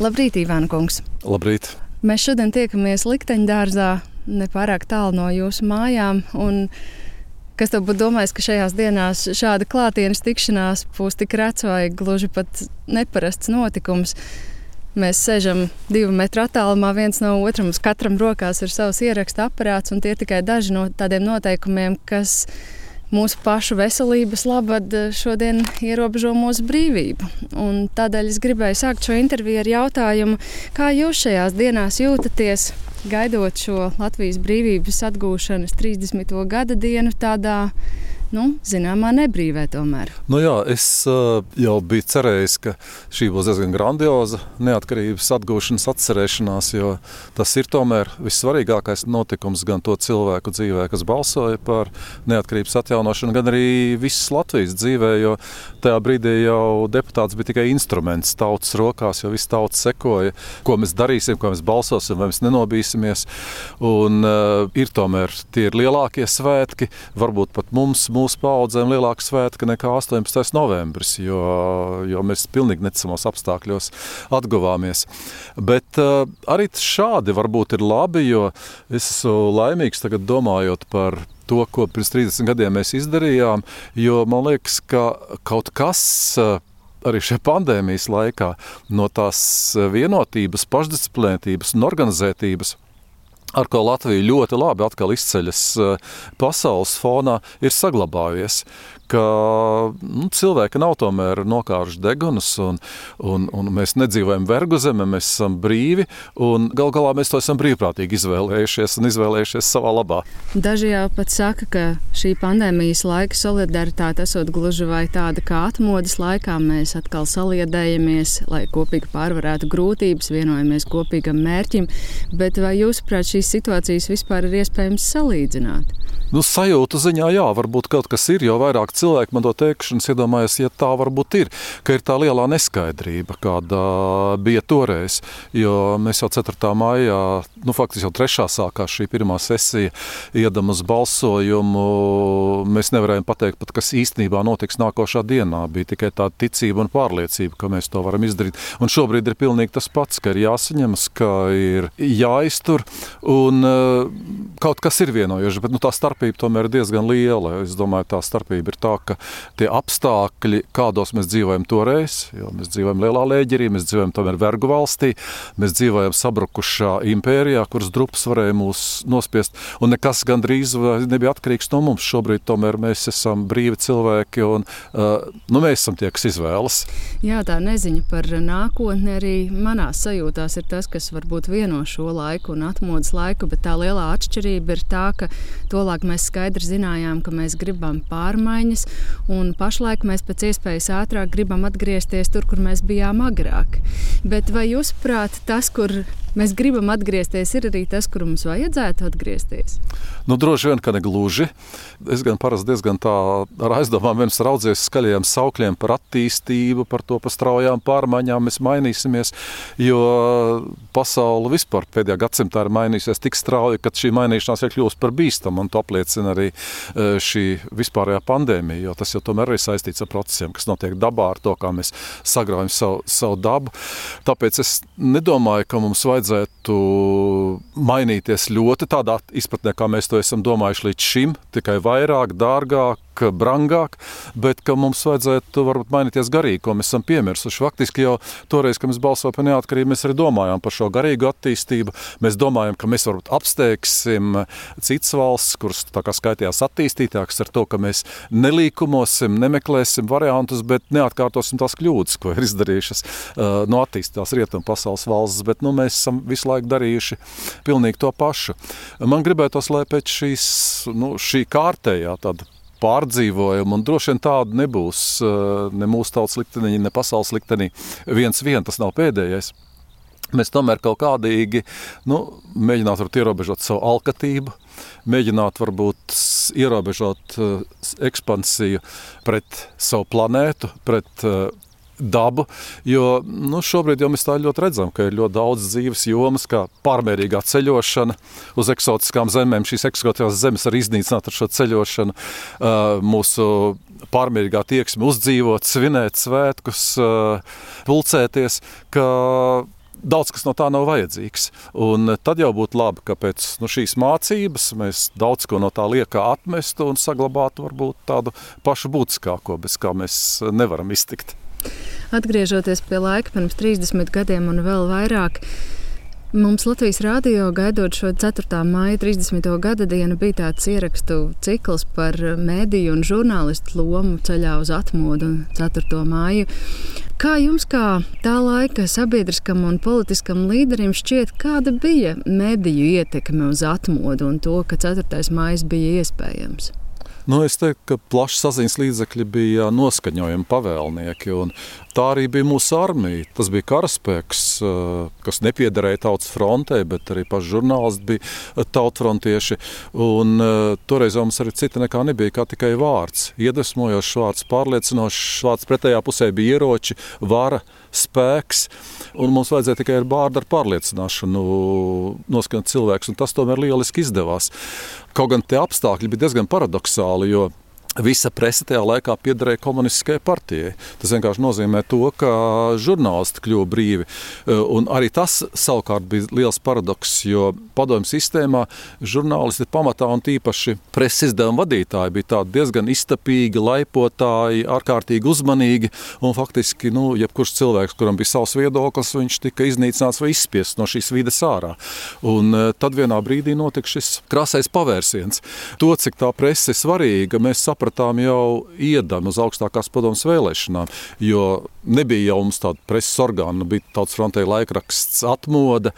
Labrīt, Ivāna kungs! Labrīt! Mēs šodien tiekamies likteņdārzā, nepārāk tālu no jūsu mājām. Kas tev būtu domājis, ka šajās dienās šāda klātienes tikšanās būs tik rets vai gluži pat neparasts notikums? Mēs sēžam divu metru attālumā viens no otra. Mums katram rokās ir savs ieraksta aparāts, un tie ir tikai daži no tādiem noteikumiem, kas mūsu pašu veselības labad šodien ierobežo mūsu brīvību. Un tādēļ es gribēju sākt šo interviju ar jautājumu, kā jūs šajās dienās jūtaties, gaidot šo Latvijas brīvības atgūšanas 30. gada dienu tādā nu, zināmā nebrīvē tomēr. Nu jā, es uh, jau biju cerējis, ka šī būs diezgan grandioza neatkarības atgūšanas atcerēšanās, jo tas ir tomēr vissvarīgākais notikums gan to cilvēku dzīvē, kas balsoja par neatkarības atjaunošanu, gan arī visas Latvijas dzīvē, jo tajā brīdī jau deputāts bija tikai instruments tautas rokās, jo viss tauts sekoja, ko mēs darīsim, ko mēs balsosim, vai mēs nenobīsimies. Un uh, ir tomēr tie ir lielākie svētki, varbūt pat mums, mūsu paudzēm lielāka svētka nekā 18. novembris, jo, jo mēs pilnīgi necamos apstākļos atguvāmies. Bet uh, arī šādi varbūt ir labi, jo es esmu laimīgs tagad domājot par to, ko pirms 30 gadiem mēs izdarījām, jo man liekas, ka kaut kas. Uh, arī šajā pandēmijas laikā no tās vienotības, pašdisciplinētības un organizētības ar ko Latvija ļoti labi izceļas eh, pasaules fonā, ir saglabājies ka nu, cilvēki nav tomēr nokāruši degunus, un, un, un mēs nedzīvojam vergu zemē, mēs esam brīvi, un gal galā mēs to esam brīvprātīgi izvēlējušies un izvēlējušies savā labā. Daži jau pat saka, ka šī pandēmijas laika solidaritāte esot gluži vai tāda kā atmodas laikā, mēs atkal saliedējamies, lai kopīgi pārvarētu grūtības, vienojamies kopīgam mērķim, bet vai jūsuprāt šīs situācijas vispār ir iespējams salīdzināt? Nu, sajūta ziņā, jā, varbūt kaut kas ir, jo vairāk cilvēki man to teikšanas iedomājas, ja tā varbūt ir, ka ir tā lielā neskaidrība, kāda bija toreiz. Jo mēs jau 4. maijā, nu, faktiski jau 3. sākās šī pirmā sesija, iedam uz balsojumu. Mēs nevarējām pateikt, pat, kas īstenībā notiks nākošā dienā. Bija tikai tā ticība un pārliecība, ka mēs to varam izdarīt. Un šobrīd ir pilnīgi tas pats, ka ir jāsaņemas, ka ir jāiztur un kaut kas ir vienojošs, bet nu, tā starp starpība tomēr ir diezgan liela. Es domāju, tā starpība ir tā, ka tie apstākļi, kādos mēs dzīvojam toreiz, jo mēs dzīvojam lielā lēģerī, mēs dzīvojam tomēr vergu valstī, mēs dzīvojam sabrukušā impērijā, kuras drupas varēja mūs nospiest, un nekas gandrīz nebija atkarīgs no mums. Šobrīd tomēr mēs esam brīvi cilvēki, un uh, nu, mēs esam tie, kas izvēlas. Jā, tā neziņa par nākotni arī manās sajūtās ir tas, kas varbūt vieno šo laiku un atmodas laiku, bet tā lielā atšķirība ir tā, ka tolāk mēs skaidri zinājām, ka mēs gribam pārmaiņas, un pašlaik mēs pēc iespējas ātrāk gribam atgriezties tur, kur mēs bijām agrāk. Bet vai jūs prāt, tas, kur mēs gribam atgriezties, ir arī tas, kur mums vajadzētu atgriezties? Nu, droši vien, ka ne gluži. Es gan parasti diezgan tā ar aizdomām viens raudzies skaļajiem saukļiem par attīstību, par to, par straujām pārmaiņām mēs mainīsimies, jo pasaule vispār pēdējā gadsimtā ir mainījusies tik strauji, ka šī mainīšanās ir kļuvusi par bīstamu, un to apliecina arī e, šī vispārējā pandēmija, jo tas jau tomēr ir saistīts ar procesiem, kas notiek dabā, ar to, kā mēs sagraujam savu, savu dabu. Tāpēc es nedomāju, ka mums vajag vajadzētu mainīties ļoti tādā izpratnē, kā mēs to esam domājuši līdz šim, tikai vairāk, dārgāk, brangāk, bet ka mums vajadzētu varbūt mainīties garīgi, ko mēs esam piemirsuši. Faktiski jau toreiz, kad mēs balsojām par neatkarību, mēs arī domājām par šo garīgu attīstību. Mēs domājam, ka mēs varbūt apsteigsim citas valsts, kuras skaitījās attīstītākas, ar to, ka mēs nelīkumosim, nemeklēsim variantus, bet neatkārtosim tās kļūdas, ko ir izdarījušas uh, no attīstītās rietumu pasaules valsts. Bet nu, mēs esam visu laiku darījuši pilnīgi to pašu. Man gribētos, lai pēc šīs, nu, šī kārtējā tāda pārdzīvojumu, un droši vien tāda nebūs eh, ne mūsu tautas liktenī, ne pasaules liktenī. Viens vien tas nav pēdējais. Mēs tomēr kaut kādīgi nu, mēģināt ierobežot savu alkatību, mēģināt varbūt ierobežot uh, ekspansiju pret savu planētu, pret uh, dabu. Jo nu, šobrīd mēs tā ļoti redzam, ka ir ļoti daudz dzīves jomas, kā pārmērīgā ceļošana uz eksotiskām zemēm. Šīs eksotiskās zemes var iznīcināt ar šo ceļošanu. Mūsu pārmērīgā tieksme uzdzīvot, svinēt svētkus, pulcēties daudz kas no tā nav vajadzīgs. Un tad jau būtu labi, ka pēc nu, šīs mācības mēs daudz ko no tā liekā atmestu un saglabātu varbūt tādu pašu būtiskāko, bez kā mēs nevaram iztikt. Atgriežoties pie laika pirms 30 gadiem un vēl vairāk, Mums Latvijas rādio gaidot šo 4. maija 30. gada dienu bija tāds ierakstu cikls par mēdīju un žurnālistu lomu ceļā uz atmodu 4. māju. Kā jums, kā tā laika sabiedriskam un politiskam līderim, šķiet, kāda bija mediju ietekme uz atmodu un to, ka 4. maija bija iespējams? Nu, es teiktu, ka plašs saziņas līdzekļi bija noskaņojumi pavēlnieki. Tā arī bija mūsu armija. Tas bija karaspēks, eh, kas nepiederēja tautas frontē, bet arī paši žurnālisti bija tautfrontieši. Un, uh, toreiz mums arī cita nekā nebija, kā tikai vārds. Iedvesmojošs vārds, pārliecinošs vārds. Pretējā pusē bija ieroči, vara, spēks. Un mums vajadzēja tikai ar bārdu ar pārliecināšanu noskaņot cilvēkus. Tas tomēr lieliski izdevās. Kaut gan tie apstākļi bija diezgan paradoxāli, jo Visa presa tajā laikā piederēja komunistiskajai partijai. Tas vienkārši nozīmē to, ka žurnālisti kļuva brīvi. E, un arī tas savukārt bija liels paradoks, jo padomju sistēmā žurnālisti pamatā un tīpaši preses izdevuma vadītāji bija diezgan iztapīgi, laipotāji, ārkārtīgi uzmanīgi. Faktiski, nu, jebkurš cilvēks, kuram bija savs viedoklis, viņš tika iznīcināts vai izspiests no šīs vides ārā. Un e, tad vienā brīdī notika šis krasais pavērsiens. To, cik tā presa ir svarīga, mēs sapratām sapratām jau iedam uz augstākās padomus vēlēšanām, jo nebija jau mums tāda preses orgāna, nu, bija tautas frontē laikraksts atmoda,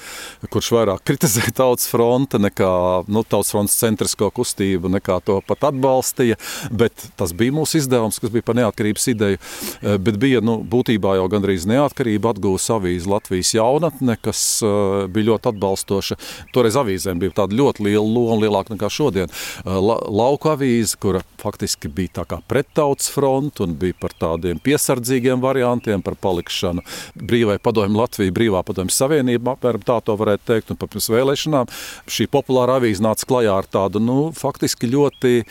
kurš vairāk kritizēja tautas fronte nekā nu, tautas frontes centrisko kustību, nekā to pat atbalstīja, bet tas bija mūsu izdevums, kas bija par neatkarības ideju, eh, bet bija nu, būtībā jau gandrīz neatkarība atgūs avīze Latvijas jaunatne, kas uh, bija ļoti atbalstoša. Toreiz avīzēm bija tāda ļoti liela loma, lielāka nekā šodien. Uh, la, lauku avīze, kura faktiski bija prettautas fronte un bija par tādiem piesardzīgiem variantiem, par palikšanu brīvai padomju Latvijai, brīvā padomju savienība, apmēram tā to varētu teikt. Un pirms vēlēšanām šī populāra avīze nāca klajā ar tādu nu, faktiski ļoti e,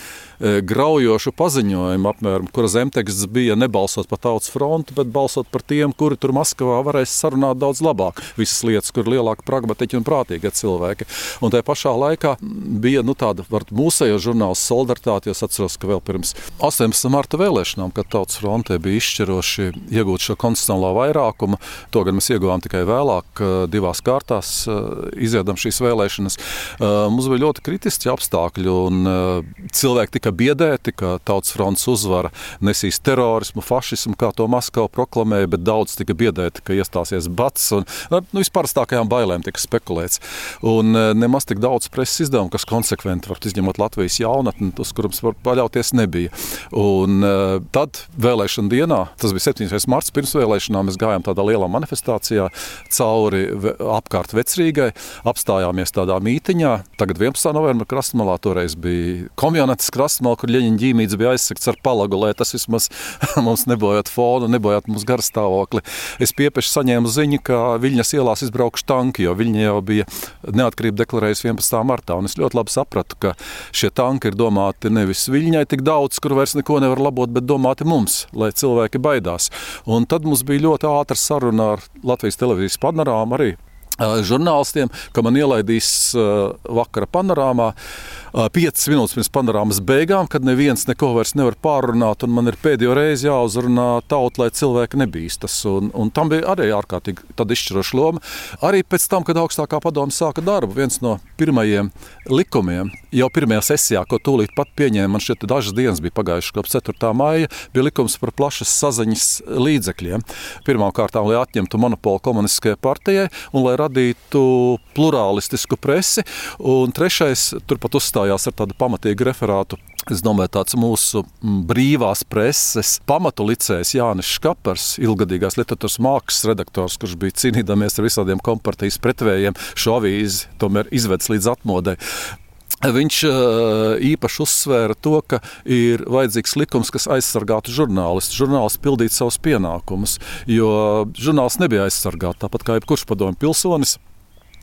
graujošu paziņojumu, apmēram, kura zemteksts bija nebalsot par tautas fronti, bet balsot par tiem, kuri tur Maskavā varēs sarunāt daudz labāk. Visas lietas, kur ir lielāki pragmatiķi un prātīgi cilvēki. Un tajā pašā laikā bija nu, tāda mūsējo žurnāla solidaritāte. Es atceros, ka vēl pirms 18. marta vēlēšanām, kad Tautas frontē bija izšķiroši iegūt šo konstitucionālo vairākumu. To gan mēs ieguvām tikai vēlāk, divās kārtās izjādām šīs vēlēšanas. Mums bija ļoti kritiski apstākļi, un cilvēki tika biedēti, ka Tautas fronts uzvara nesīs terorismu, fašismu, kā to Maskava proklamēja, bet daudz tika biedēti, ka iestāsies bats. Un, nu, vispārstākajām bailēm tika spekulēts. Un nemaz tik daudz preses izdevumu, kas konsekventi var izņemot Latvijas jaunatni, uz kuriem var paļauties nebija. Un, tad vēlēšana dienā, tas bija 7. Marts, pirms vēlēšanām, mēs gājām tādā lielā manifestācijā cauri apkārt vecrīgai, apstājāmies tādā mītiņā. Tagad 11. novembrī krastmalā toreiz bija komjonetes krastmalā, kur Ļeņņa ģīmīts bija aizsegts ar palagu, lai tas vismaz mums nebojāt fonu, nebojāt mūsu garstāvokli. Es piepeši saņēmu ziņu, ka Viļņas ielās izbraukšu tanki, jo Viļņa jau bija neatkarību deklarējusi 11. martā. Un es ļoti labi sapratu, ka šie tanki ir domāti nevis Viļņai tik daudz, kur vairs neko nevar labot, bet domāti mums, lai cilvēki baidās. Un tad mums bija ļoti ātra saruna ar Latvijas televīzijas panorāmu arī žurnālistiem, ka man ielaidīs vakara panorāmā. Piecas minūtes pirms panorāmas beigām, kad neviens neko vairs nevar pārrunāt, un man ir pēdējo reizi jāuzrunā tauta, lai cilvēki nebīstas. Un, un tam bija arī ārkārtīgi izšķiroša loma. Arī pēc tam, kad augstākā padome sāka darbu, viens no pirmajiem likumiem, jau pirmajā sesijā, ko tūlīt pat pieņēma, man šķiet, dažas dienas bija pagājušas kopš 4. maija, bija likums par plašas saziņas līdzekļiem. Pirmkārt, lai atņemtu monopolu komunistiskajai partijai un lai radītu plurālistisku presi. Un trešais, turpat uzstājās ar tādu pamatīgu referātu Es domāju, tāds mūsu brīvās preses pamatu licējs Jānis Škapers, ilgadīgais literatūras mākslas redaktors, kurš bija cīnīdamies ar visādiem kompartijas pretvējiem, šo avīzi tomēr izvedis līdz atmodai. Viņš īpaši uzsvēra to, ka ir vajadzīgs likums, kas aizsargātu žurnālistu. Žurnālists pildītu savus pienākumus, jo žurnālists nebija aizsargāts tāpat kā jebkurš padomju pilsonis.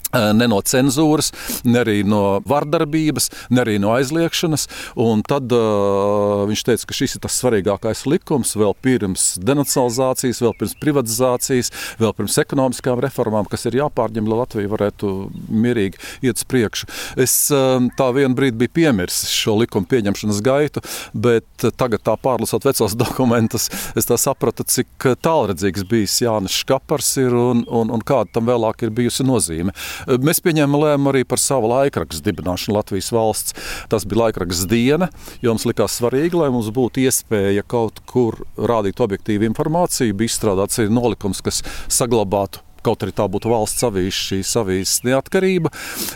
Ne no cenzūras, ne arī no vardarbības, ne arī no aizliegšanas. Un tad uh, viņš teica, ka šis ir tas svarīgākais likums vēl pirms denacionalizācijas, vēl pirms privatizācijas, vēl pirms ekonomiskām reformām, kas ir jāpārņem, lai Latvija varētu mierīgi iet uz priekšu. Es uh, tā vienu brīdi biju piemirsis šo likumu pieņemšanas gaitu, bet tagad, tā pārlasot vecos dokumentus, es sapratu, cik tālredzīgs bijis Jānis Škapars ir un, un, un kāda tam vēlāk ir bijusi nozīme. Mēs pieņēmām lēmumu arī par savu laikrakstu dibināšanu Latvijas valsts. Tas bija laikraksts diena, jo mums likās svarīgi, lai mums būtu iespēja kaut kur rādīt objektīvu informāciju. Bija izstrādāts arī nolikums, kas saglabātu kaut arī tā būtu valsts avīze, šīs avīzes neatkarība.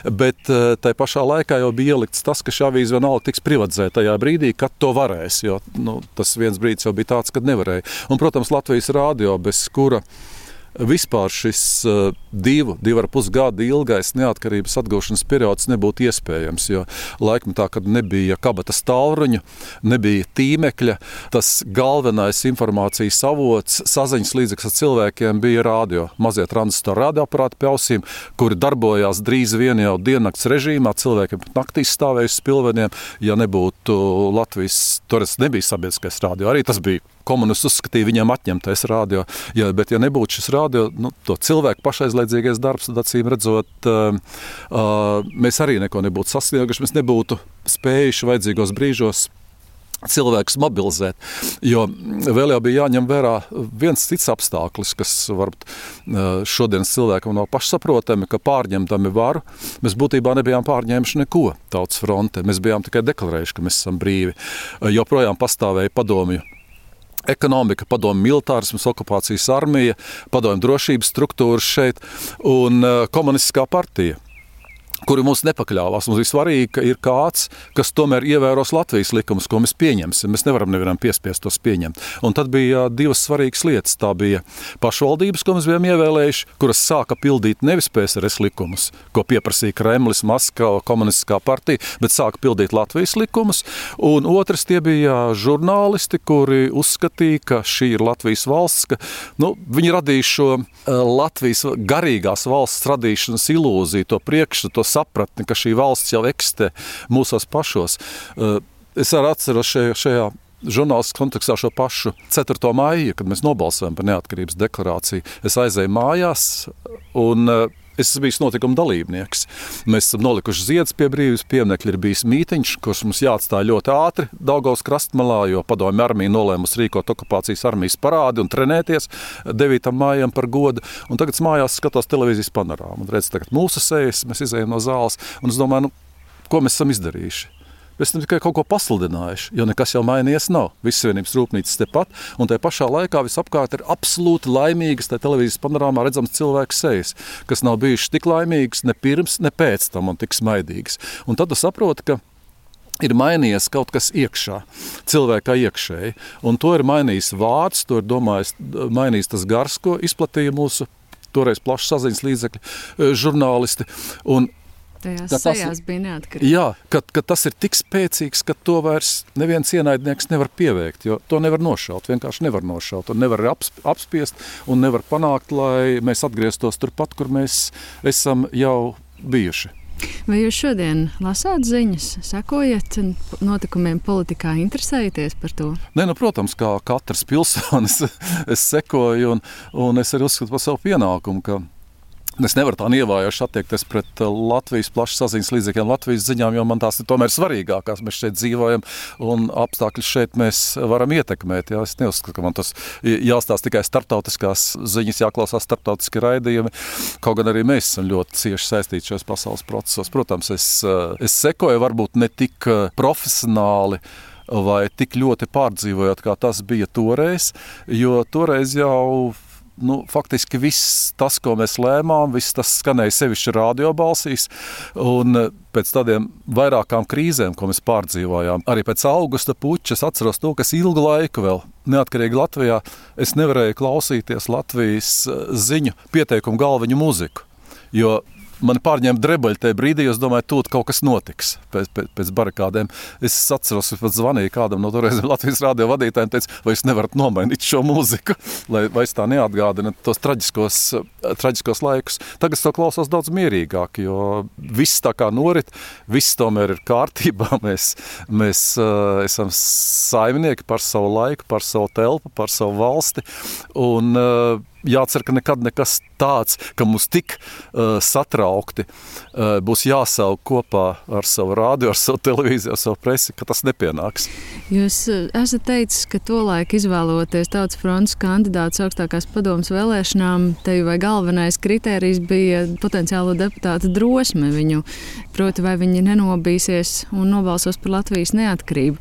Bet tajā pašā laikā jau bija ielikts tas, ka šī avīze vienalga tiks privatizēta tajā brīdī, kad to varēs. Jo nu, tas viens brīdis jau bija tāds, kad nevarēja. Un, protams, Latvijas rādio, bez kura vispār šis uh, divu, divu ar pus gadu ilgais neatkarības atgūšanas periods nebūtu iespējams. Jo laikmetā, kad nebija kabatas tālruņa, nebija tīmekļa, tas galvenais informācijas avots, saziņas līdzeklis ar cilvēkiem bija radio. Mazie transistoru radioaparāti pie ausīm, kuri darbojās drīz vien jau diennakts režīmā. Cilvēkiem pat naktīs stāvēja uz spilveniem. Ja nebūtu Latvijas, toreiz nebija sabiedriskais radio, arī tas bija komunisti uzskatīja viņam atņemtais radio. Ja, bet, ja nebūtu šis radio, nu, to cilvēku pašaizliedzīgais darbs, tad acīm redzot, uh, uh, mēs arī neko nebūtu sasnieguši. Mēs nebūtu spējuši vajadzīgos brīžos cilvēkus mobilizēt. Jo vēl jau bija jāņem vērā viens cits apstākļus, kas varbūt šodienas cilvēkam nav pašsaprotami, ka pārņemdami varu, mēs būtībā nebijām pārņēmuši neko tautas fronte. Mēs bijām tikai deklarējuši, ka mēs esam brīvi. Joprojām pastāvēja padomju ekonomika, padomju militārisms, okupācijas armija, padomju drošības struktūras šeit un uh, komunistiskā partija kuri mums nepakļāvās. Mums ir svarīgi, ka ir kāds, kas tomēr ievēros Latvijas likumus, ko mēs pieņemsim. Mēs nevaram nevienam piespiest tos pieņemt. Un tad bija divas svarīgas lietas. Tā bija pašvaldības, ko mēs bijām ievēlējuši, kuras sāka pildīt nevis PSRS likumus, ko pieprasīja Kremlis, Maskava, komunistiskā partija, bet sāka pildīt Latvijas likumus. Un otrs tie bija žurnālisti, kuri uzskatīja, ka šī ir Latvijas valsts, ka nu, viņi radīja šo uh, Latvijas garīgās valsts radīšanas ilūziju, to priekšstatu, sapratni, ka šī valsts jau eksistē mūsos pašos. Eh, es arī atceros šajā, šajā žurnālistiskā kontekstā šo pašu 4. maiju, kad mēs nobalsojam par neatkarības deklarāciju. Es aizēju mājās un uh, Es esmu bijis notikuma dalībnieks. Mēs esam nolikuši ziedus pie brīvības pieminiekļa. Ir bijis mītiņš, kurš mums jāatstāj ļoti ātri Daugaus krastmalā, jo padomju armija nolēmusi rīkot okupācijas armijas parādi un trenēties 9. maijam par godu. Un tagad mājās skatos televīzijas panorāmu un redzu mūsu sejas, mēs izējām no zāles. Un es domāju, nu, ko mēs esam izdarījuši? Esam tikai kaut ko pasludinājuši, jo nekas jau mainījies nav. Visas Savienības rūpnīcas tepat, un tajā pašā laikā visapkārt ir absolūti laimīgas, tā televīzijas panorāmā redzams cilvēku sejas, kas nav bijušas tik laimīgas ne pirms, ne pēc tam un tik smaidīgas. Un tad tu saproti, ka ir mainījies kaut kas iekšā, cilvēkā iekšēji. Un to ir mainījis vārds, to ir domājis, mainījis tas gars, ko izplatīja mūsu toreiz plašs saziņas līdzekļi, eh, žurnālisti. Un Tajās tas sejās bija neatkarība. Jā, ka, ka tas ir tik spēcīgs, ka to vairs neviens ienaidnieks nevar pieveikt, jo to nevar nošaut, vienkārši nevar nošaut, un nevar apspiest, un nevar panākt, lai mēs atgrieztos turpat, kur mēs esam jau bijuši. Vai jūs šodien lasāt ziņas, sekojat notikumiem politikā, interesējaties par to? Nē, nu, protams, kā katrs pilsonis, es sekoju, un, un es arī uzskatu par savu pienākumu, ka Es nevaru tā nievājoši attiekties pret uh, Latvijas plašsaziņas līdzekļiem, Latvijas ziņām, jo man tās ir tomēr svarīgākās. Mēs šeit dzīvojam un apstākļus šeit mēs varam ietekmēt. Jā. Es neuzskatu, ka man tas jāstāsta tikai starptautiskās ziņas, jāklausās starptautiski raidījumi. Kaut gan arī mēs esam ļoti cieši saistīti šajos pasaules procesos. Protams, es, uh, es sekoju varbūt ne tik uh, profesionāli vai tik ļoti pārdzīvojot, kā tas bija toreiz, jo toreiz jau nu, faktiski viss tas, ko mēs lēmām, viss tas skanēja sevišķi radiobalsīs. Un eh, pēc tādiem vairākām krīzēm, ko mēs pārdzīvojām, arī pēc augusta puķa, es atceros to, kas ilgu laiku vēl neatkarīgi Latvijā, es nevarēju klausīties Latvijas eh, ziņu pieteikumu galviņu mūziku. Jo man pārņēma drebuļi tajā brīdī, es domāju, tūlīt kaut kas notiks pēc, pēc, pēc barikādēm. Es atceros, ka pat zvanīju kādam no toreizēm Latvijas rādio vadītājiem, teica, vai jūs nevarat nomainīt šo mūziku, lai vairs tā neatgādina tos traģiskos, traģiskos laikus. Tagad es to klausos daudz mierīgāk, jo viss tā kā norit, viss tomēr ir kārtībā. Mēs, mēs uh, esam saimnieki par savu laiku, par savu telpu, par savu valsti. Un, uh, jācer, ka nekad nekas tāds, ka mums tik uh, satraukti uh, būs jāsauk kopā ar savu rādio, ar savu televīziju, ar savu presi, ka tas nepienāks. Jūs uh, esat teicis, ka tolaik izvēloties tautas fronts kandidātus augstākās padomas vēlēšanām, te vai galvenais kritērijs bija potenciālo deputātu drosme viņu, proti vai viņi nenobīsies un nobalsos par Latvijas neatkarību.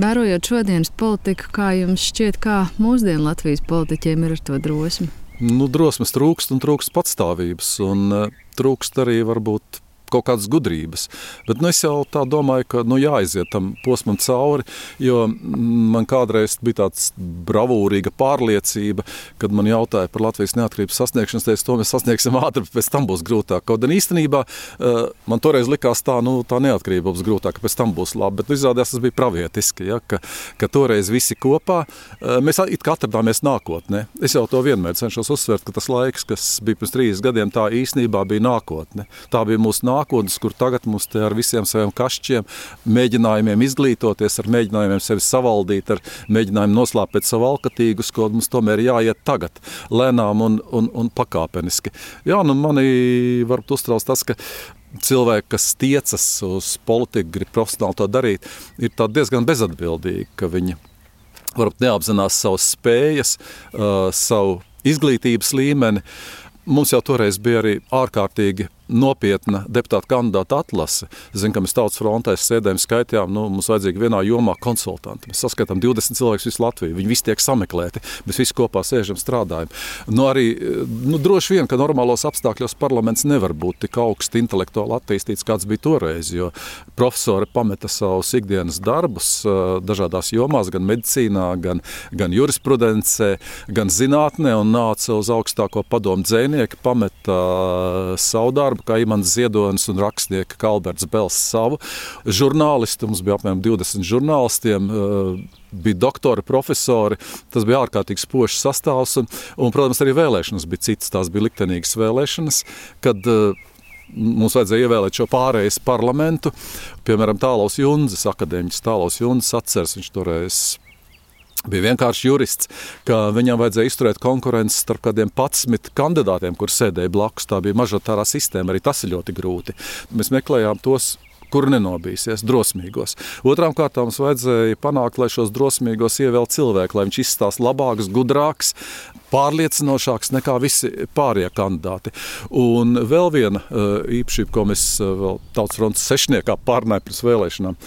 Vērojot šodienas politiku, kā jums šķiet, kā mūsdienu Latvijas politiķiem ir ar to drosmi? Nu, drosmes trūkst un trūkst patstāvības. Un, uh, trūkst arī varbūt kaut kādas gudrības. Bet nu, es jau tā domāju, ka nu, jāiziet tam posmam cauri, jo man kādreiz bija tāds bravūrīga pārliecība, kad man jautāja par Latvijas neatkarības sasniegšanu, es teicu, to mēs sasniegsim ātri, bet pēc tam būs grūtāk. Kaut gan īstenībā eh, man toreiz likās tā, nu, tā neatkarība būs grūtāka, pēc tam būs labi, bet nu, izrādījās tas bija pravietiski, ja, ka, ka toreiz visi kopā, eh, mēs it kā atradāmies nākotnē. Es jau to vienmēr cenšos uzsvērt, ka tas laiks, kas bija pirms 30 gadiem, tā īstenībā bija nākotne. Tā bija mūsu nākotne nākotnes, kur tagad mums te ar visiem saviem kašķiem, mēģinājumiem izglītoties, ar mēģinājumiem sevi savaldīt, ar mēģinājumu noslēpēt savu alkatīgus, ko mums tomēr jāiet tagad, lēnām un, un, un pakāpeniski. Jā, nu mani varbūt uztrauc tas, ka cilvēki, kas tiecas uz politiku, grib profesionāli to darīt, ir diezgan bezatbildīgi, ka viņi varbūt neapzinās savas spējas, savu izglītības līmeni. Mums jau toreiz bija arī ārkārtīgi nopietna deputāta kandidāta atlase. Zinu, ka mēs tautas frontē sēdējām, skaitījām, nu, mums vajadzīgi vienā jomā konsultanti. Mēs saskatām 20 cilvēkus visu Latviju. Viņi visi tiek sameklēti. Mēs visi kopā sēžam, strādājam. Nu, arī, nu, droši vien, ka normālos apstākļos parlaments nevar būt tik augsti intelektuāli attīstīts, kāds bija toreiz. Jo profesori pameta savus ikdienas darbus dažādās jomās, gan medicīnā, gan, gan jurisprudencē, gan zinātnē, un nāca uz augstāko padomu dzēnieku, pameta savu darbu, kā Imants Ziedonis un rakstnieka Kalberts Bels savu. Žurnālisti, mums bija apmēram 20 žurnālistiem, eh, bija doktori, profesori. Tas bija ārkārtīgi spožs sastāvs. Un, un, protams, arī vēlēšanas bija citas. Tās bija liktenīgas vēlēšanas, kad uh, mums vajadzēja ievēlēt šo pārējais parlamentu. Piemēram, Tālaus Junzes, akadēmiķis Tālaus Junzes atceras, viņš toreiz bija vienkārši jurists, ka viņam vajadzēja izturēt konkurenci starp kādiem 11 kandidātiem, kur sēdēja blakus. Tā bija mažotārā sistēma, arī tas ir ļoti grūti. Mēs meklējām tos kur nenobīsies, drosmīgos. Otrām kārtām mums vajadzēja panākt, lai šos drosmīgos ievēl cilvēki, lai viņš izstāsta labāks, gudrāks, pārliecinošāks nekā visi pārējie kandidāti. Un vēl viena eh, īpašība, ko mēs eh, Tautas fronts sešniekā pārnājām pirms vēlēšanām,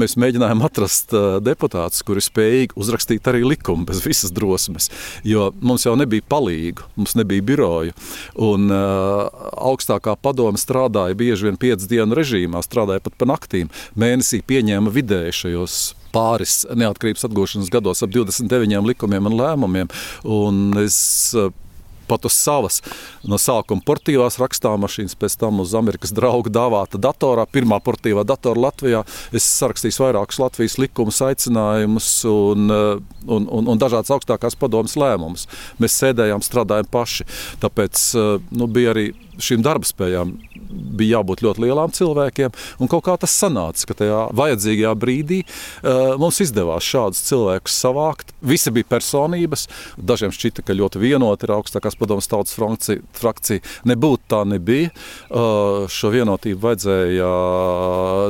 mēs mēģinājām atrast eh, deputātus, kuri spējīgi uzrakstīt arī likumu bez visas drosmes, jo mums jau nebija palīgu, mums nebija biroju, un augstākā padome strādāja bieži vien piecu dienu režīmā, strādāja pat pa naktīm. Mēnesī pieņēma vidēji šajos pāris neatkarības atgūšanas gados ap 29 likumiem un lēmumiem. Un es eh, pat uz savas. No sākuma portīvās rakstāmašīnas, pēc tam uz Amerikas draugu dāvāta datorā. Pirmā portīvā datora Latvijā. Es sarakstīju vairākus Latvijas likumus, aicinājumus un, eh, un, un, un dažādas augstākās padomas lēmumus. Mēs sēdējām, strādājām paši. Tāpēc eh, nu, bija arī šīm darba spējām bija jābūt ļoti lielām cilvēkiem. Kaut kā tas sanāca, ka tajā vajadzīgajā brīdī uh, mums izdevās šādus cilvēkus savākt. Visi bija personības. Dažiem šķita, ka ļoti vienota ir augstākās padomus tautas frakcija. Nebūtu tā nebija. Uh, šo vienotību vajadzēja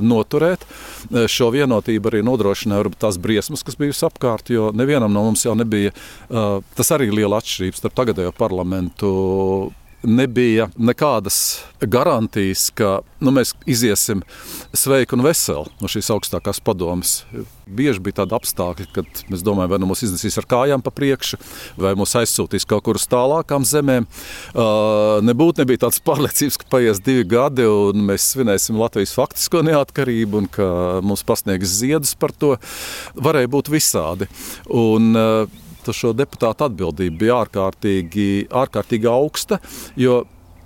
noturēt. Uh, šo vienotību arī nodrošināja tās briesmas, kas bijusi apkārt, jo nevienam no mums jau nebija. Tas arī ir liela atšķirība starp tagadējo parlamentu nebija nekādas garantijas, ka nu, mēs iziesim sveiki un veseli no šīs augstākās padomes. Bieži bija tādi apstākļi, kad mēs domājam, vai nu mūs iznesīs ar kājām pa priekšu, vai mūs aizsūtīs kaut kur uz tālākām zemēm. Nebūtu nebija tāds pārliecības, ka paies divi gadi un mēs svinēsim Latvijas faktisko neatkarību un ka mums pasniegs ziedus par to. Varēja būt visādi. Un, šo deputātu atbildība bija ārkārtīgi, ārkārtīgi augsta. Jo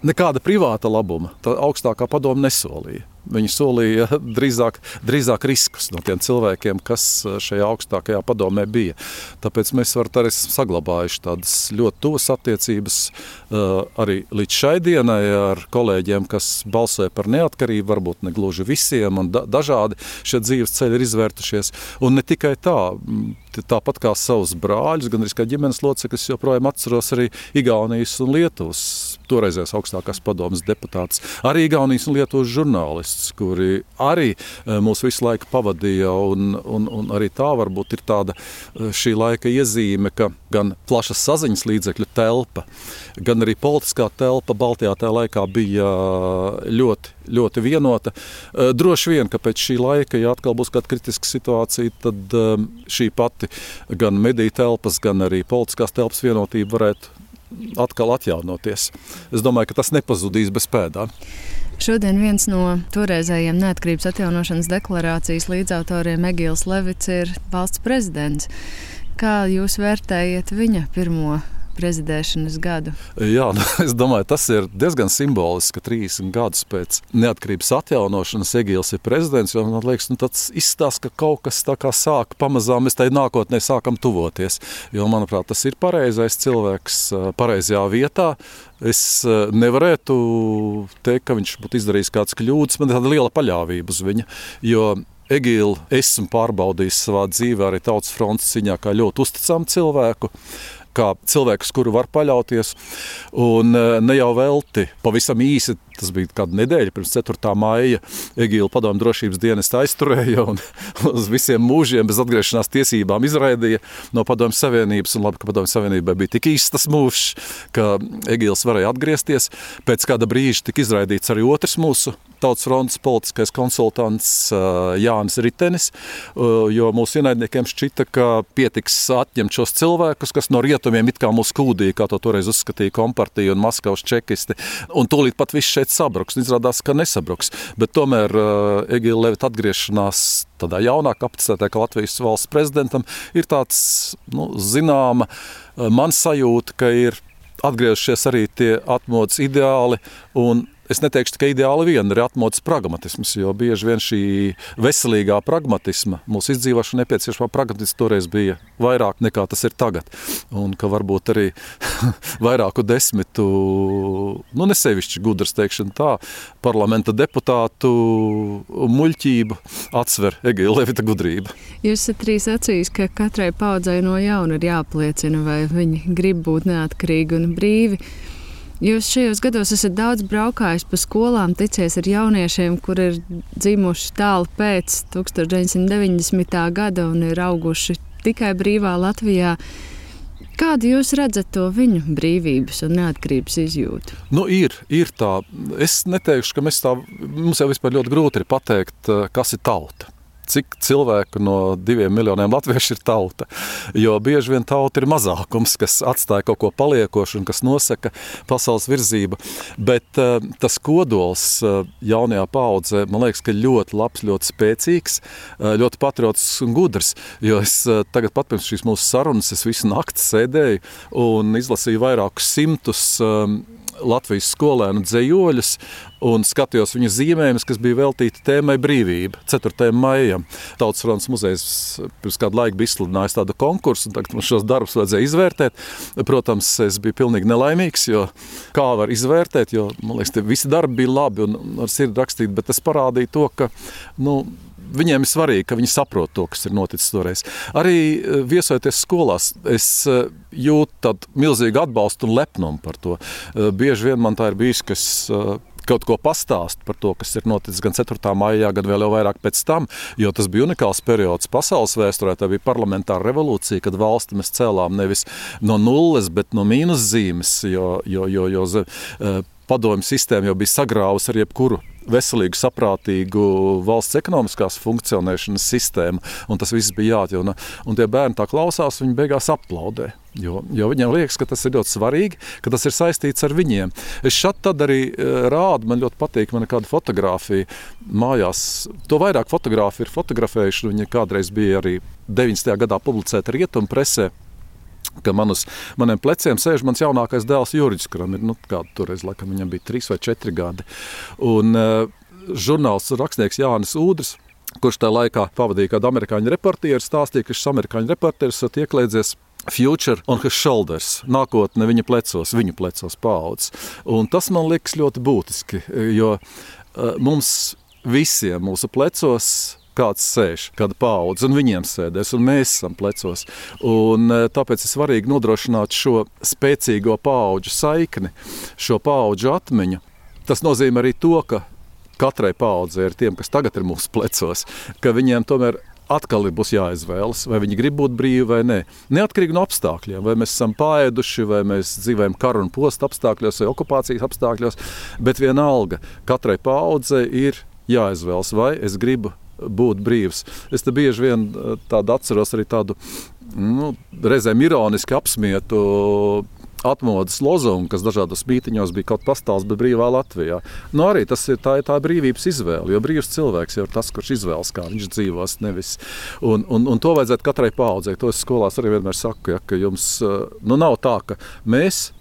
nekāda privāta labuma tā augstākā padoma nesolīja. Viņi solīja drīzāk, drīzāk riskus no tiem cilvēkiem, kas šajā augstākajā padomē bija. Tāpēc mēs arī esam saglabājuši tādas ļoti tuvas attiecības arī līdz šai dienai ar kolēģiem, kas balsoja par neatkarību, varbūt ne gluži visiem, un da dažādi šie dzīves ceļi ir izvērtušies. Un ne tikai tā, tāpat kā savus brāļus, gan arī kā ģimenes locekļus, joprojām atceros arī Igaunijas un Lietuvas toreizējās augstākās padomas deputātus, arī Igaunijas un Lietuvas žurnālists, kuri arī e, mūs visu laiku pavadīja. Un, un, un arī tā varbūt ir tāda e, šī laika iezīme, ka gan plašas saziņas līdzekļu telpa, gan arī politiskā telpa Baltijā tajā laikā bija ļoti, ļoti vienota. Droši vien, ka pēc šī laika, ja atkal būs kāda kritiska situācija, tad šī pati gan mediju telpas, gan arī politiskās telpas vienotība varētu atkal atjaunoties. Es domāju, ka tas nepazudīs bez pēdām. Šodien viens no toreizējiem neatkarības atjaunošanas deklarācijas līdzautoriem Egils Levits ir valsts prezidents. Kā jūs vērtējat viņa pirmo prezidēšanas gadu? Jā, nu, es domāju, tas ir diezgan simboliski, ka 30 gadus pēc neatkarības atjaunošanas Egīls ir prezidents. Man liekas, nu, tas izstāsta, ka kaut kas tāds sāk pamazām, mēs tai nākotnē sākam tuvoties. Jo, manuprāt, tas ir pareizais cilvēks pareizajā vietā. Es nevarētu teikt, ka viņš būtu izdarījis kādas kļūdas. Man ir tāda liela paļāvība uz viņu. Jo Egilu esmu pārbaudījis savā dzīvē, arī tautas fronts ziņā, kā ļoti uzticamu cilvēku kā cilvēks, kuru var paļauties. Un eh, ne jau velti, pavisam īsi tas bija kāda nedēļa pirms 4. maija. Egīla padomu drošības dienesta aizturēja un uz visiem mūžiem bez atgriešanās tiesībām izraidīja no padomu savienības. Un labi, ka padomu savienībai bija tik īsts tas mūžs, ka Egīls varēja atgriezties. Pēc kāda brīža tika izraidīts arī otrs mūsu Tautas fronts politiskais konsultants Jānis Ritenis, jo mūsu ienaidniekiem šķita, ka pietiks atņemt šos cilvēkus, kas no rietumiem it kā mūs kūdīja, kā to toreiz uzskatīja kompartija un Maskavas čekisti, un tūlīt pat viss šeit sabruks. Izrādās, ka nesabruks, bet tomēr Egīla Levita atgriešanās tādā jaunā kapacitātē, kā Latvijas valsts prezidentam, ir tāds, nu, zināma, man sajūta, ka ir atgriežušies arī tie atmodas ideāli un Es neteikšu, ka ideāli vien ir atmodas pragmatisms, jo bieži vien šī veselīgā pragmatisma, mūsu izdzīvošana nepieciešamā pragmatisma toreiz bija vairāk nekā tas ir tagad. Un ka varbūt arī vairāku desmitu, nu nesevišķi gudrs teikšana tā, parlamenta deputātu muļķību atsver Egīla Levita gudrība. Jūs esat trīs acīs, ka katrai paudzei no jauna ir jāpliecina, vai viņi grib būt neatkarīgi un brīvi. Jūs šajos gados esat daudz braukājis pa skolām, ticies ar jauniešiem, kur ir dzimuši tālu pēc 1990. gada un ir auguši tikai brīvā Latvijā. Kādu jūs redzat to viņu brīvības un neatkarības izjūtu? Nu, ir, ir tā. Es neteikšu, ka tā, mums jau vispār ļoti grūti ir pateikt, kas ir tauta cik cilvēku no diviem miljoniem latviešu ir tauta. Jo bieži vien tauta ir mazākums, kas atstāja kaut ko paliekošu un kas nosaka pasaules virzību. Bet uh, tas kodols uh, jaunajā paudzē, man liekas, ka ļoti labs, ļoti spēcīgs, uh, ļoti patriotisks un gudrs. Jo es tagad pat pirms šīs mūsu sarunas, es visu nakti sēdēju un izlasīju vairākus simtus um, Latvijas skolēnu dzējoļus un skatījos viņu zīmējumus, kas bija veltīti tēmai brīvība, 4. maijam. Tautas fronts muzejs pirms kādu laiku bija izsludinājis tādu konkursu, un tagad man šos darbus vajadzēja izvērtēt. Protams, es biju pilnīgi nelaimīgs, jo kā var izvērtēt, jo, man liekas, visi darbi bija labi un ar sirdi rakstīti, bet tas parādīja to, ka, nu, viņiem ir svarīgi, ka viņi saprot to, kas ir noticis toreiz. Arī eh, viesojoties skolās, es eh, jūtu tādu milzīgu atbalstu un lepnumu par to. Eh, bieži vien man tā ir bijis, kas kaut ko pastāst par to, kas ir noticis gan 4. maijā, gan vēl vairāk pēc tam, jo tas bija unikāls periods pasaules vēsturē. Tā bija parlamentāra revolūcija, kad valsti mēs cēlām nevis no nulles, bet no mīnuszīmes, jo, jo, jo, jo, jo padomju sistēma jau bija sagrāvusi ar jebkuru veselīgu, saprātīgu valsts ekonomiskās funkcionēšanas sistēmu, un tas viss bija jāatjauno. Un tie bērni tā klausās, viņi beigās aplaudē. Jo, jo viņiem liekas, ka tas ir ļoti svarīgi, ka tas ir saistīts ar viņiem. Es šeit arī e, rādu, man ļoti patīk, man ir kāda fotografija mājās. To vairāk fotogrāfi ir fotografējuši. Viņi kādreiz bija arī 90. gadā publicēta rietumu presē ka man uz maniem pleciem sēž mans jaunākais dēls Jurijs, kuram ir nu, kāda toreiz, laikam, viņam bija trīs vai četri gadi. Un uh, žurnāls rakstnieks Jānis Udrs. Kurš tajā laikā pavadīja kādu amerikāņu reportieru, stāstīja, ka šis amerikāņu reportieris ir ieklēdzies Future on his shoulders, nākotne viņa plecos, viņu plecos paudzes. Un tas man liekas ļoti būtiski, jo uh, mums visiem mūsu plecos kāds sēž, kāda paudze, un viņiem sēdēs, un mēs esam plecos. Un, e, tāpēc ir svarīgi nodrošināt šo spēcīgo paudžu saikni, šo paudžu atmiņu. Tas nozīmē arī to, ka katrai paudzei, ir tiem, kas tagad ir mūsu plecos, ka viņiem tomēr atkal būs jāizvēlas, vai viņi grib būt brīvi vai nē. Neatkarīgi no apstākļiem, vai mēs esam pāēduši, vai mēs dzīvojam kara un posta apstākļos, vai okupācijas apstākļos, bet vienalga katrai paudzei ir jāizvēlas, vai es gribu būt brīvs. Es te bieži vien eh, tādu atceros arī tādu nu, reizēm ironiski apsmietu atmodas lozungu, kas dažādos mītīņos bija kaut kas pastāvs, bet brīvā Latvijā. Nu, arī tas ir tā, tā brīvības izvēle, jo brīvs cilvēks jau ir tas, kurš izvēlas, kā viņš dzīvos. Nevis. Un, un, un to vajadzētu katrai paudzei. To es skolās arī vienmēr saku, ja, ka jums eh, nu, nav tā, ka mēs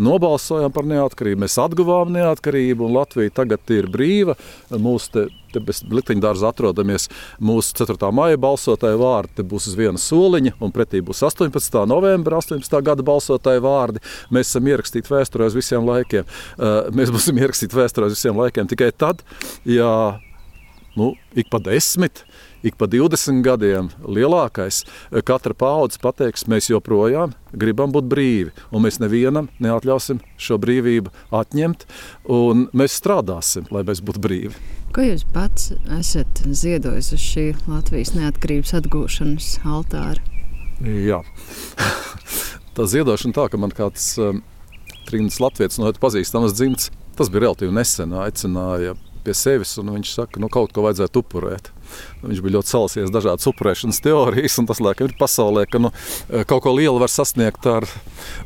nobalsojām par neatkarību, mēs atguvām neatkarību, un Latvija tagad ir brīva. Mūsu te, te bez likteņdārza atrodamies mūsu 4. maija balsotāju vārdi. Te būs uz viena soliņa, un pretī būs 18. novembra 18. gada balsotāju vārdi. Mēs esam ierakstīti vēsturē uz visiem laikiem. Mēs būsim ierakstīti vēsturē uz visiem laikiem tikai tad, ja nu, ik pa desmit ik pa 20 gadiem lielākais, katra paudze pateiks, mēs joprojām gribam būt brīvi, un mēs nevienam neatļausim šo brīvību atņemt, un mēs strādāsim, lai mēs būtu brīvi. Ko jūs pats esat ziedojis uz šī Latvijas neatkarības atgūšanas altāra? Jā, tā ziedošana tā, ka man kāds um, trījus latviečs no pazīstamas dzimts, tas bija relatīvi nesen, aicināja pie sevis, un viņš saka, nu kaut ko vajadzētu upurēt. Viņš bija ļoti salsies dažādas upurēšanas teorijas, un tas laikam ir pasaulē, ka nu, kaut ko lielu var sasniegt ar,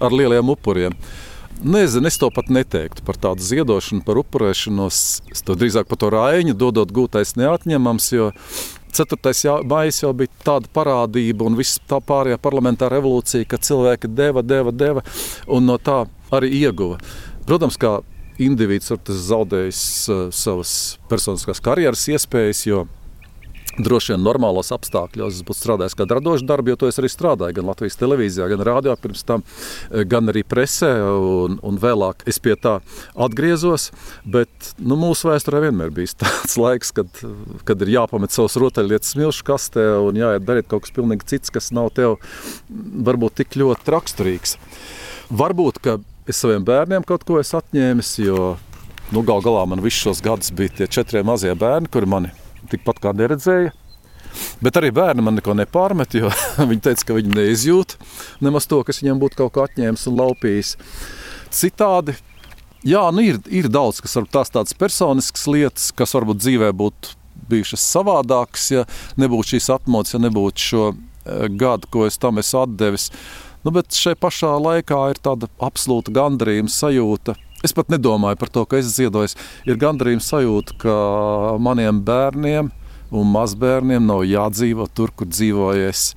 ar lieliem upuriem. Nezinu, es to pat neteiktu par tādu ziedošanu, par upurēšanos. Es to drīzāk par to rāņu, dodot gūtais neatņemams. 4. maija jau bija tāda parādība, un viss tā pārējā parlamentārā revolūcija, ka cilvēki deva, deva, deva, un no tā arī ieguva. Protams, kā indivīds ir zaudējis uh, savas personiskās karjeras iespējas, jo Droši vien normālos apstākļos būtu strādājis kā radošs darbs, jo to es arī strādāju gan Latvijas televīzijā, gan rādio pirms tam, eh, gan arī presē. Un, un vēlāk es pie tā atgriezos. Bet nu, mūsu vēsturē vienmēr bijis tāds laiks, kad, kad ir jāpamet savas rotaļlietas smilšu kastē un jāiet darīt kaut kas pilnīgi cits, kas nav tev varbūt tik ļoti raksturīgs. Varbūt, ka es saviem bērniem kaut ko esmu atņēmis, jo nu, gal galā man visus šos gadus bija tie četri mazie bērni, kuri mani tikpat kā neredzēja. Bet arī bērni man neko nepārmet, jo viņi teica, ka viņi neizjūt nemaz to, kas viņiem būtu kaut ko atņēmis un laupījis. Citādi, jā, nu ir, ir daudz, kas varbūt tās tādas personiskas lietas, kas varbūt dzīvē būtu bijušas savādākas, ja nebūtu šīs atmodas, ja nebūtu šo eh, gadu, ko es tam esmu atdevis. Nu, bet šai pašā laikā ir tāda absolūta gandarījuma sajūta Es pat nedomāju par to, ka es ziedoju. Ir gandarījums sajūta, ka maniem bērniem un mazbērniem nav jādzīvo tur, kur dzīvojies.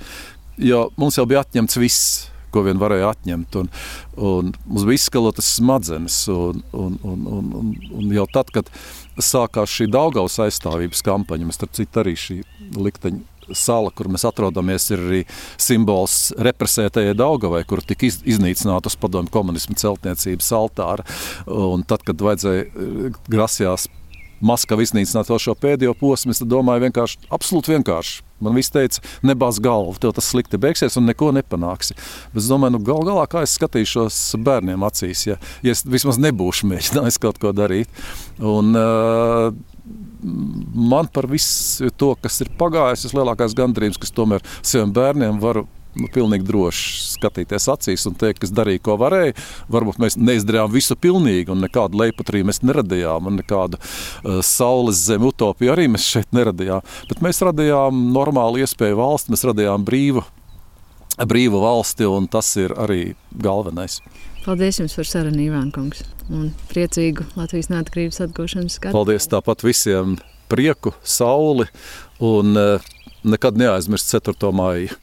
Jo mums jau bija atņemts viss, ko vien varēja atņemt. Un, un mums bija izskalotas smadzenes. Un, un, un, un, un, un jau tad, kad sākās šī Daugaus aizstāvības kampaņa, mēs starp citu arī šī likteņa sala, kur mēs atrodamies, ir arī simbols represētajai Daugavai, kur tika iz, iznīcināta uz padomu komunismu celtniecības altāra. Un tad, kad vajadzēja eh, grasījās Maskava iznīcināt vēl šo pēdējo posmu, es domāju, vienkārši, absolūti vienkārši. Man viss teica, nebāz galvu, tev tas slikti beigsies un neko nepanāksi. Bet es domāju, nu, gal galā, kā es skatīšos bērniem acīs, ja, ja es vismaz nebūšu mēģinājis kaut ko darīt. Un, uh, man par visu to, kas ir pagājis, ir lielākais gandrījums, kas tomēr saviem bērniem varu nu, pilnīgi droši skatīties acīs un teikt, kas darīja, ko varēja. Varbūt mēs neizdarījām visu pilnīgi, un nekādu leipatriju mēs neradījām, un nekādu uh, saules zemi utopiju arī mēs šeit neradījām. Bet mēs radījām normālu iespēju valsti, mēs radījām brīvu, brīvu valsti, un tas ir arī galvenais. Paldies jums par sarunu, Ivāna Kungs, un priecīgu Latvijas neatkarības atgūšanas gadu. Paldies tāpat visiem prieku, sauli un uh, nekad neaizmirst 4. māju.